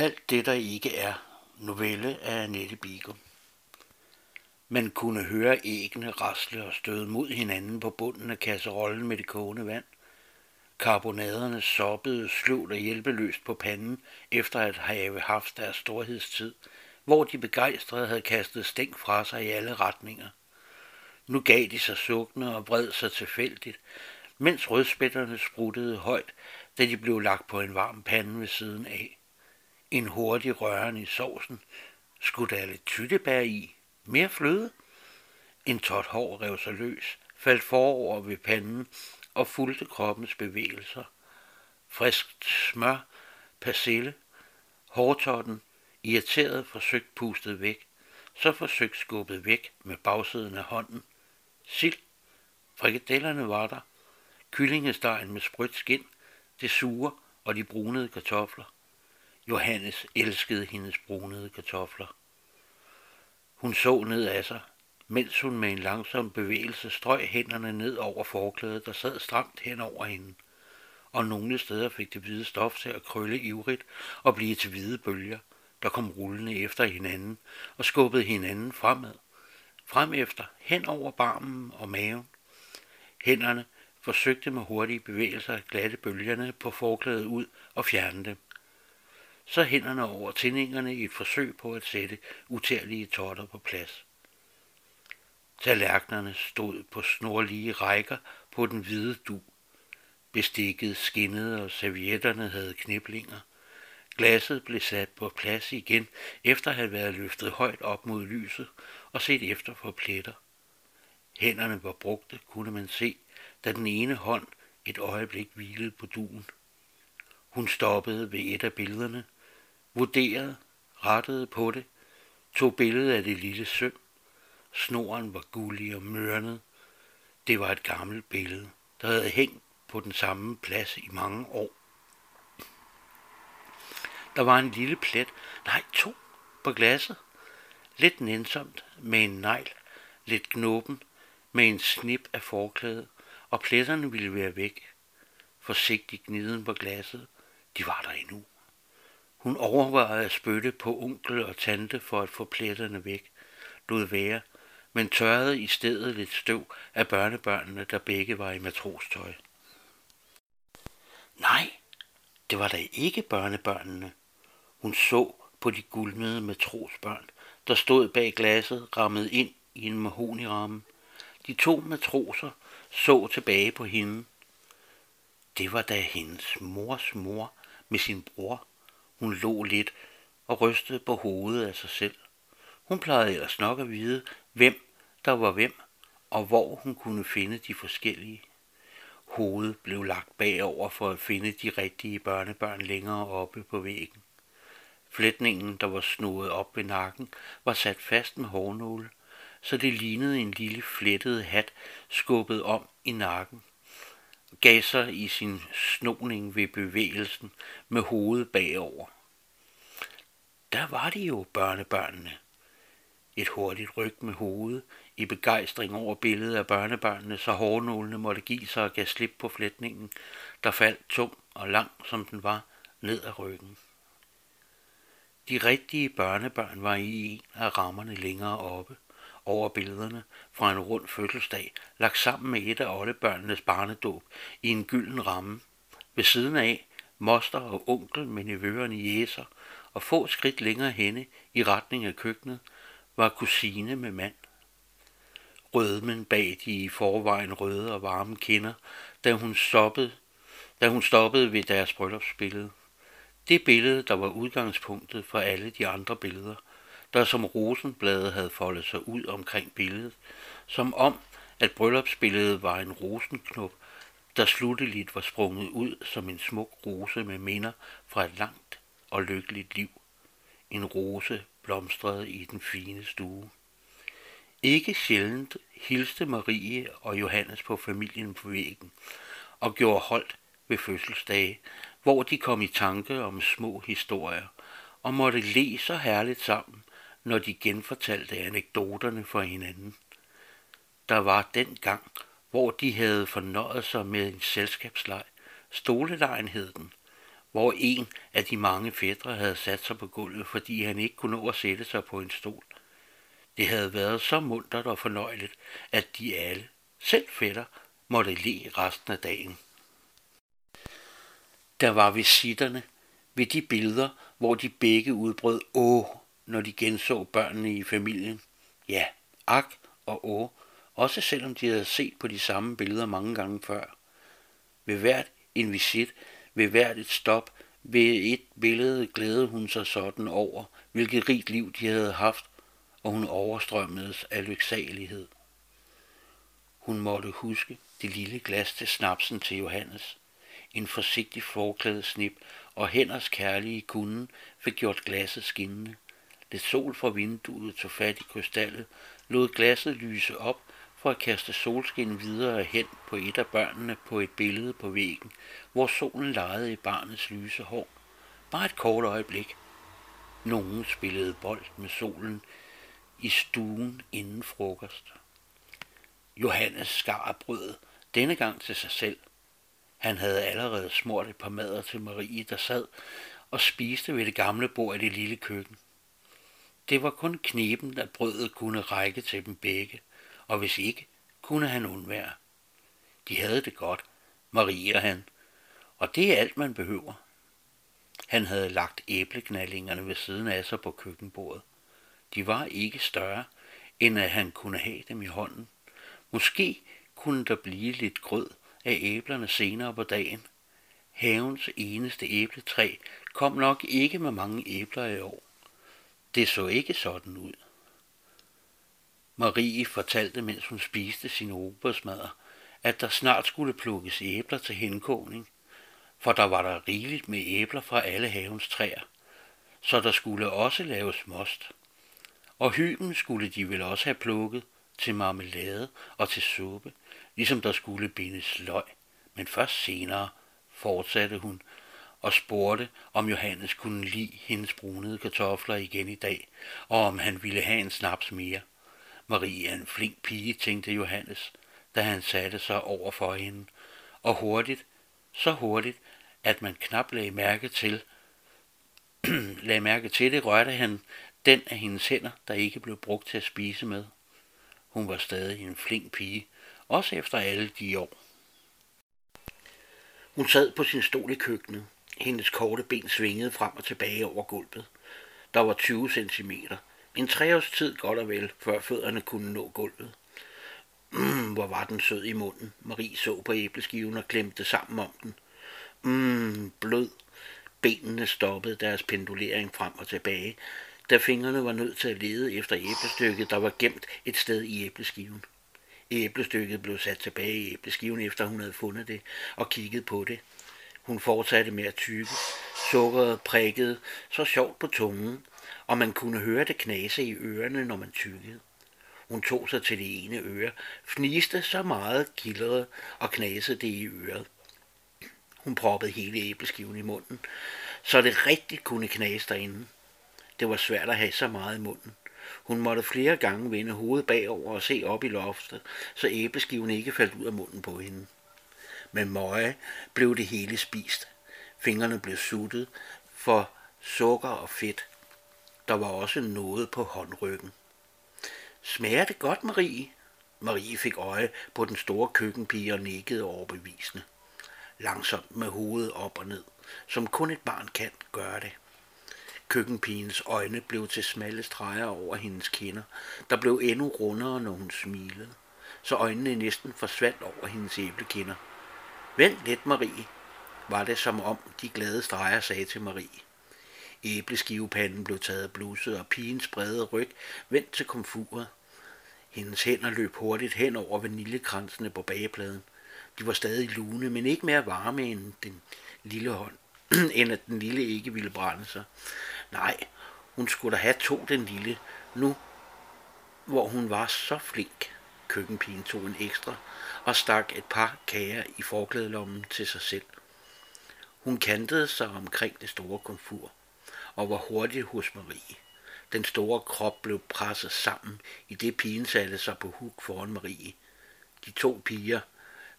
Alt det, der ikke er. Novelle af Annette Bigum. Man kunne høre æggene rasle og støde mod hinanden på bunden af kasserollen med det kogende vand. Karbonaderne soppede sløvt og hjælpeløst på panden, efter at have haft deres storhedstid, hvor de begejstrede havde kastet stænk fra sig i alle retninger. Nu gav de sig sukkende og bred sig tilfældigt, mens rødspætterne spruttede højt, da de blev lagt på en varm pande ved siden af en hurtig røren i sovsen. Skulle der lidt tyttebær i? Mere fløde? En tot hår rev sig løs, faldt forover ved panden og fulgte kroppens bevægelser. Friskt smør, persille, hårtotten, irriteret forsøgt pustet væk, så forsøgt skubbet væk med bagsiden af hånden. Sild, frikadellerne var der, kyllingestegen med sprødt skin, det sure og de brunede kartofler. Johannes elskede hendes brunede kartofler. Hun så ned af sig, mens hun med en langsom bevægelse strøg hænderne ned over forklædet, der sad stramt hen over hende. Og nogle steder fik det hvide stof til at krølle ivrigt og blive til hvide bølger, der kom rullende efter hinanden og skubbede hinanden fremad. Frem efter, hen over barmen og maven. Hænderne forsøgte med hurtige bevægelser at glatte bølgerne på forklædet ud og fjerne dem så hænderne over tændingerne i et forsøg på at sætte utærlige totter på plads. Tallerkenerne stod på snorlige rækker på den hvide du. Bestikket skinnede, og servietterne havde kniblinger. Glasset blev sat på plads igen, efter at have været løftet højt op mod lyset og set efter for pletter. Hænderne var brugte, kunne man se, da den ene hånd et øjeblik hvilede på duen. Hun stoppede ved et af billederne, vurderede, rettede på det, tog billedet af det lille søm. Snoren var gullig og mørnet. Det var et gammelt billede, der havde hængt på den samme plads i mange år. Der var en lille plet, nej to, på glasset. Lidt nænsomt med en negl, lidt knopen, med en snip af forklædet, og pletterne ville være væk. Forsigtigt gniden på glasset, de var der endnu. Hun overvejede at spytte på onkel og tante for at få pletterne væk. Lod være, men tørrede i stedet lidt støv af børnebørnene, der begge var i matrostøj. Nej, det var da ikke børnebørnene. Hun så på de gulmede matrosbørn, der stod bag glasset, rammet ind i en mahoniramme. De to matroser så tilbage på hende. Det var da hendes mors mor med sin bror hun lå lidt og rystede på hovedet af sig selv. Hun plejede ellers nok at vide, hvem der var hvem, og hvor hun kunne finde de forskellige. Hovedet blev lagt bagover for at finde de rigtige børnebørn længere oppe på væggen. Flætningen, der var snoet op ved nakken, var sat fast med hårnåle, så det lignede en lille flettet hat skubbet om i nakken. Gav sig i sin snoning ved bevægelsen med hovedet bagover. Der var de jo, børnebørnene. Et hurtigt ryg med hovedet i begejstring over billedet af børnebørnene, så hårnålene måtte give sig og gav slip på flætningen, der faldt tung og lang, som den var, ned ad ryggen. De rigtige børnebørn var i en af rammerne længere oppe over billederne fra en rund fødselsdag, lagt sammen med et af oldebørnenes barnedåb i en gylden ramme. Ved siden af moster og onkel med nevøerne jæser og få skridt længere henne i retning af køkkenet var kusine med mand. Rødmen bag de i forvejen røde og varme kinder, da hun stoppede, da hun stoppede ved deres bryllupsbillede. Det billede, der var udgangspunktet for alle de andre billeder, der som rosenblade havde foldet sig ud omkring billedet, som om, at bryllupsbilledet var en rosenknop, der slutteligt var sprunget ud som en smuk rose med minder fra et langt og lykkeligt liv. En rose blomstrede i den fine stue. Ikke sjældent hilste Marie og Johannes på familien på væggen og gjorde holdt ved fødselsdage, hvor de kom i tanke om små historier og måtte le så herligt sammen, når de genfortalte anekdoterne for hinanden. Der var den gang, hvor de havde fornøjet sig med en selskabsleg, stolelejen hed den, hvor en af de mange fædre havde sat sig på gulvet, fordi han ikke kunne nå at sætte sig på en stol. Det havde været så muntert og fornøjeligt, at de alle, selv fætter, måtte le resten af dagen. Der var visitterne ved de billeder, hvor de begge udbrød åh, når de genså børnene i familien. Ja, ak og å, også selvom de havde set på de samme billeder mange gange før. Ved hvert en visit, ved hvert et stop, ved et billede glædede hun sig sådan over, hvilket rigt liv de havde haft, og hun overstrømmedes af lyksalighed. Hun måtte huske det lille glas til snapsen til Johannes. En forsigtig forklædet snip og hænders kærlige kunden fik gjort glasset skinnende. Lidt sol fra vinduet tog fat i krystallet, lod glasset lyse op for at kaste solskin videre hen på et af børnene på et billede på væggen, hvor solen legede i barnets lyse hår. Bare et kort øjeblik. Nogen spillede bold med solen i stuen inden frokost. Johannes skar brødet, denne gang til sig selv. Han havde allerede smurt et par mader til Marie, der sad og spiste ved det gamle bord i det lille køkken. Det var kun knepen, at brødet kunne række til dem begge, og hvis ikke, kunne han undvære. De havde det godt, Marie og han, og det er alt, man behøver. Han havde lagt æbleknallingerne ved siden af sig på køkkenbordet. De var ikke større, end at han kunne have dem i hånden. Måske kunne der blive lidt grød af æblerne senere på dagen. Havens eneste æbletræ kom nok ikke med mange æbler i år. Det så ikke sådan ud. Marie fortalte, mens hun spiste sin robersmadder, at der snart skulle plukkes æbler til henkåning, for der var der rigeligt med æbler fra alle havens træer, så der skulle også laves most. Og hyben skulle de vel også have plukket til marmelade og til suppe, ligesom der skulle bindes løg. Men først senere fortsatte hun og spurgte, om Johannes kunne lide hendes brunede kartofler igen i dag, og om han ville have en snaps mere. Marie er en flink pige, tænkte Johannes, da han satte sig over for hende, og hurtigt, så hurtigt, at man knap lagde mærke til, lagde mærke til det, rørte han den af hendes hænder, der ikke blev brugt til at spise med. Hun var stadig en flink pige, også efter alle de år. Hun sad på sin stol i køkkenet. Hendes korte ben svingede frem og tilbage over gulvet. Der var 20 centimeter. En treårs tid godt og vel, før fødderne kunne nå gulvet. Mm, hvor var den sød i munden. Marie så på æbleskiven og klemte sammen om den. Mm, blød. Benene stoppede deres pendulering frem og tilbage, da fingrene var nødt til at lede efter æblestykket, der var gemt et sted i æbleskiven. Æblestykket blev sat tilbage i æbleskiven, efter hun havde fundet det og kigget på det. Hun fortsatte med at tykke. Sukkeret prikkede så sjovt på tungen, og man kunne høre det knase i ørerne, når man tykkede. Hun tog sig til det ene øre, fniste så meget, gildrede og knasede det i øret. Hun proppede hele æbleskiven i munden, så det rigtigt kunne knase derinde. Det var svært at have så meget i munden. Hun måtte flere gange vende hovedet bagover og se op i loftet, så æbleskiven ikke faldt ud af munden på hende. Med møje blev det hele spist. Fingrene blev suttet for sukker og fedt. Der var også noget på håndryggen. Smager det godt, Marie? Marie fik øje på den store køkkenpige og nikkede overbevisende. Langsomt med hovedet op og ned, som kun et barn kan gøre det. Køkkenpigens øjne blev til smalle streger over hendes kinder, der blev endnu rundere, når hun smilede, så øjnene næsten forsvandt over hendes æblekinder. Vent lidt, Marie, var det som om de glade streger sagde til Marie. Æbleskivepanden blev taget af blusset, og pigens brede ryg vendt til komfuret. Hendes hænder løb hurtigt hen over vaniljekransene på bagepladen. De var stadig lune, men ikke mere varme end den lille hånd, end at den lille ikke ville brænde sig. Nej, hun skulle da have to den lille, nu hvor hun var så flink. Køkkenpigen tog en ekstra og stak et par kager i forklædelommen til sig selv. Hun kantede sig omkring det store komfur og var hurtig hos Marie. Den store krop blev presset sammen, i det pigen satte sig på huk foran Marie. De to piger,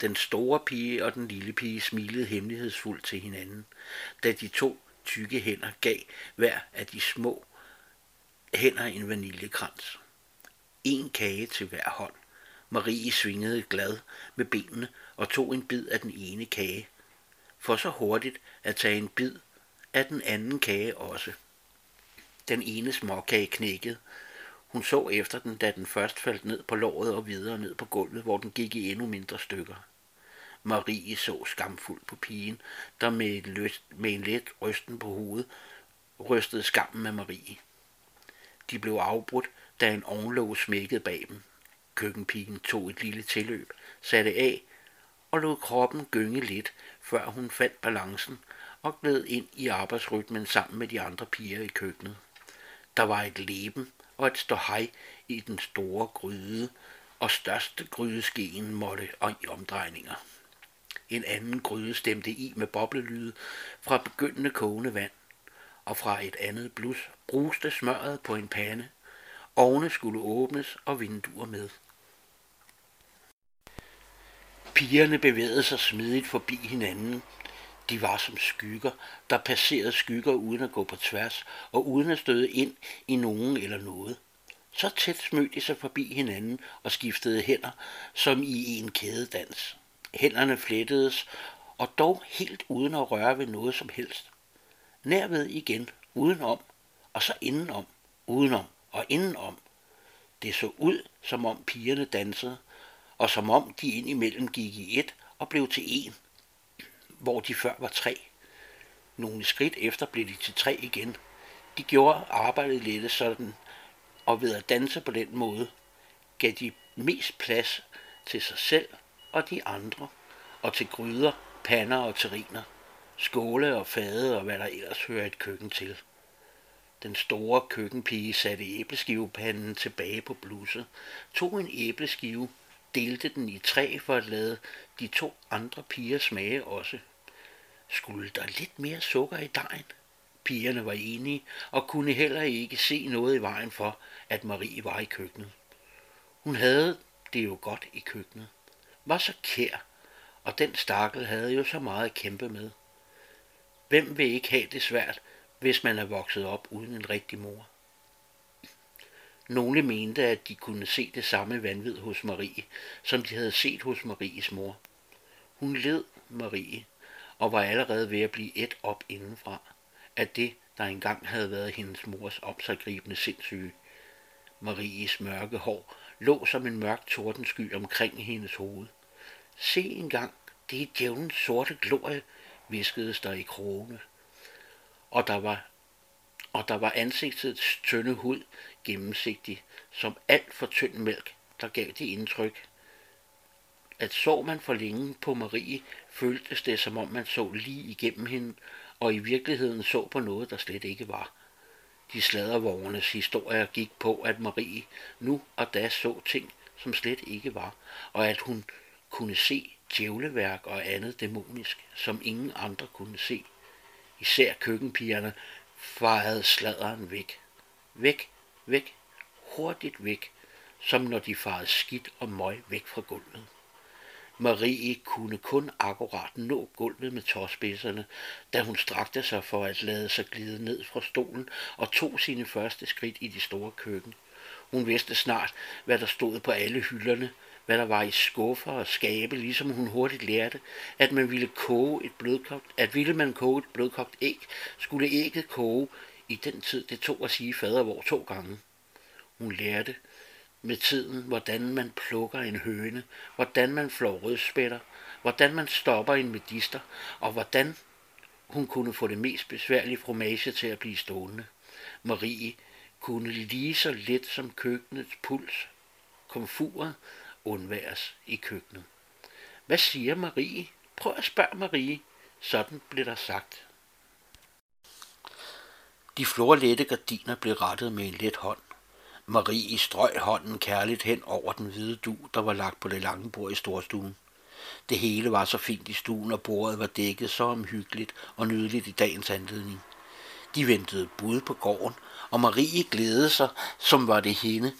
Den store pige og den lille pige smilede hemmelighedsfuldt til hinanden, da de to tykke hænder gav hver af de små hænder en vaniljekrans. En kage til hver hånd. Marie svingede glad med benene og tog en bid af den ene kage, for så hurtigt at tage en bid af den anden kage også. Den ene småkage knækkede. Hun så efter den, da den først faldt ned på låret og videre ned på gulvet, hvor den gik i endnu mindre stykker. Marie så skamfuldt på pigen, der med, et løst, med en let rysten på hovedet rystede skammen med Marie. De blev afbrudt, da en ovenlåg smækkede bag dem. Køkkenpigen tog et lille tilløb, satte af og lod kroppen gynge lidt, før hun fandt balancen og gled ind i arbejdsrytmen sammen med de andre piger i køkkenet. Der var et leben og et ståhej i den store gryde, og største grydeskeen måtte og i omdrejninger. En anden gryde stemte i med boblelyde fra begyndende kogende vand, og fra et andet blus bruste smøret på en pande. Ovne skulle åbnes og vinduer med. Pigerne bevægede sig smidigt forbi hinanden. De var som skygger, der passerede skygger uden at gå på tværs og uden at støde ind i nogen eller noget. Så tæt smødte de sig forbi hinanden og skiftede hænder, som i en kædedans. Hænderne flettedes, og dog helt uden at røre ved noget som helst. Nærved igen, udenom, og så indenom, udenom og indenom. Det så ud, som om pigerne dansede, og som om de indimellem gik i et og blev til en, hvor de før var tre. Nogle skridt efter blev de til tre igen. De gjorde arbejdet lette sådan, og ved at danse på den måde, gav de mest plads til sig selv og de andre, og til gryder, pander og terriner, skåle og fade og hvad der ellers hører et køkken til. Den store køkkenpige satte æbleskivepanden tilbage på blusset, tog en æbleskive, delte den i tre for at lade de to andre piger smage også. Skulle der lidt mere sukker i dejen? Pigerne var enige og kunne heller ikke se noget i vejen for, at Marie var i køkkenet. Hun havde det jo godt i køkkenet, var så kær, og den stakkel havde jo så meget at kæmpe med. Hvem vil ikke have det svært, hvis man er vokset op uden en rigtig mor? Nogle mente, at de kunne se det samme vanvid hos Marie, som de havde set hos Maries mor. Hun led Marie, og var allerede ved at blive et op indenfra, af det, der engang havde været hendes mors opsagribende sindssyge. Maries mørke hår lå som en mørk tordensky omkring hendes hoved. Se engang, det er djævnens sorte glorie, viskede der i krone. Og der var, og der var ansigtets tynde hud gennemsigtig, som alt for tynd mælk, der gav det indtryk, at så man for længe på Marie, føltes det, som om man så lige igennem hende, og i virkeligheden så på noget, der slet ikke var. De sladervognernes historier gik på, at Marie nu og da så ting, som slet ikke var, og at hun kunne se djævleværk og andet dæmonisk, som ingen andre kunne se. Især køkkenpigerne farede sladeren væk. Væk, væk, hurtigt væk, som når de farede skidt og møg væk fra gulvet. Marie kunne kun akkurat nå gulvet med tåspidserne, da hun strakte sig for at lade sig glide ned fra stolen og tog sine første skridt i det store køkken. Hun vidste snart, hvad der stod på alle hylderne, hvad der var i skuffer og skabe, ligesom hun hurtigt lærte, at man ville koge et blødkogt, at ville man koge et blødkogt æg, skulle ægget koge i den tid, det tog at sige fader fadervor to gange. Hun lærte, med tiden, hvordan man plukker en høne, hvordan man flår rødspætter, hvordan man stopper en medister, og hvordan hun kunne få det mest besværlige fromage til at blive stående. Marie kunne lige så let som køkkenets puls, komfuret, undværes i køkkenet. Hvad siger Marie? Prøv at spørge Marie. Sådan blev der sagt. De florlette gardiner blev rettet med en let hånd. Marie strøg hånden kærligt hen over den hvide du, der var lagt på det lange bord i storstuen. Det hele var så fint i stuen, og bordet var dækket så omhyggeligt og nydeligt i dagens anledning. De ventede bud på gården, og Marie glædede sig, som var det hende,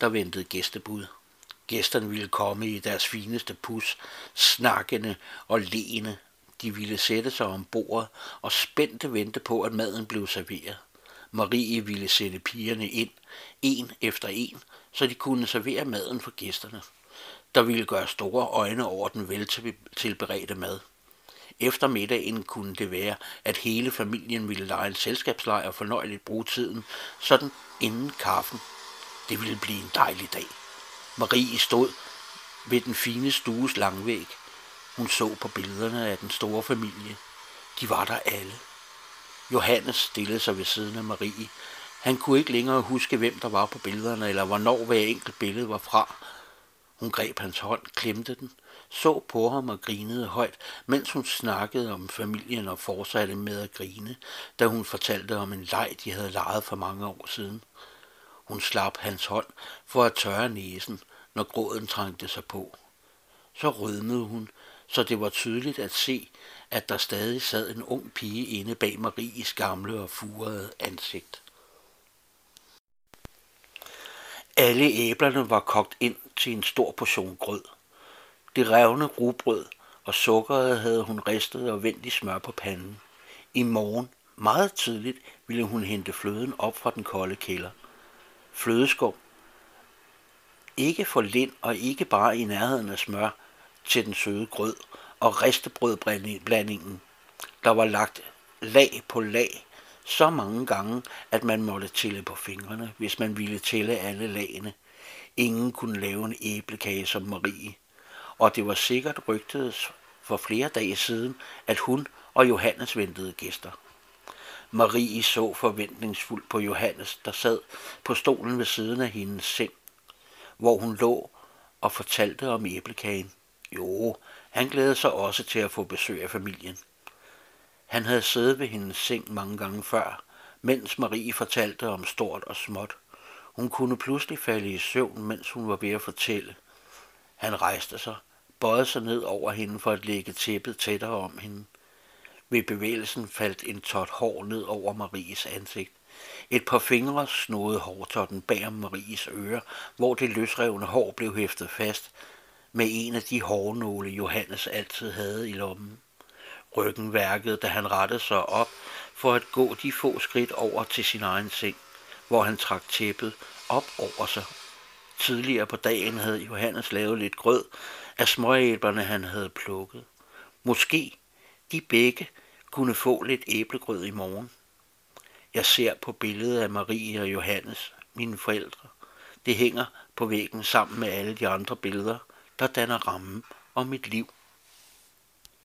der ventede gæstebud. Gæsterne ville komme i deres fineste pus, snakkende og leende. De ville sætte sig om bordet og spændte vente på, at maden blev serveret. Marie ville sætte pigerne ind, en efter en, så de kunne servere maden for gæsterne. Der ville gøre store øjne over den veltilberedte mad. Efter middagen kunne det være, at hele familien ville lege en selskabslejr og fornøjeligt bruge tiden, sådan inden kaffen. Det ville blive en dejlig dag. Marie stod ved den fine stues langvæg. Hun så på billederne af den store familie. De var der alle. Johannes stillede sig ved siden af Marie. Han kunne ikke længere huske, hvem der var på billederne, eller hvornår hver enkelt billede var fra. Hun greb hans hånd, klemte den, så på ham og grinede højt, mens hun snakkede om familien og fortsatte med at grine, da hun fortalte om en leg, de havde leget for mange år siden. Hun slap hans hånd for at tørre næsen, når gråden trængte sig på. Så rødmede hun, så det var tydeligt at se, at der stadig sad en ung pige inde bag Maries gamle og furede ansigt. Alle æblerne var kogt ind til en stor portion grød. Det revne rugbrød og sukkeret havde hun ristet og vendt i smør på panden. I morgen, meget tidligt, ville hun hente fløden op fra den kolde kælder. Flødeskum. Ikke for lind og ikke bare i nærheden af smør til den søde grød og ristebrødblandingen. Der var lagt lag på lag så mange gange, at man måtte tælle på fingrene, hvis man ville tælle alle lagene. Ingen kunne lave en æblekage som Marie, og det var sikkert rygtet for flere dage siden, at hun og Johannes ventede gæster. Marie så forventningsfuldt på Johannes, der sad på stolen ved siden af hendes seng, hvor hun lå og fortalte om æblekagen. Jo, han glædede sig også til at få besøg af familien. Han havde siddet ved hendes seng mange gange før, mens Marie fortalte om stort og småt. Hun kunne pludselig falde i søvn, mens hun var ved at fortælle. Han rejste sig, bøjede sig ned over hende for at lægge tæppet tættere om hende. Ved bevægelsen faldt en tot hår ned over Maries ansigt. Et par fingre snodede hårtotten bag om Maries øre, hvor det løsrevne hår blev hæftet fast med en af de hårnåle, Johannes altid havde i lommen. Ryggen værkede, da han rettede sig op for at gå de få skridt over til sin egen seng, hvor han trak tæppet op over sig. Tidligere på dagen havde Johannes lavet lidt grød af småæblerne, han havde plukket. Måske de begge kunne få lidt æblegrød i morgen. Jeg ser på billedet af Marie og Johannes, mine forældre. Det hænger på væggen sammen med alle de andre billeder, der danner rammen om mit liv.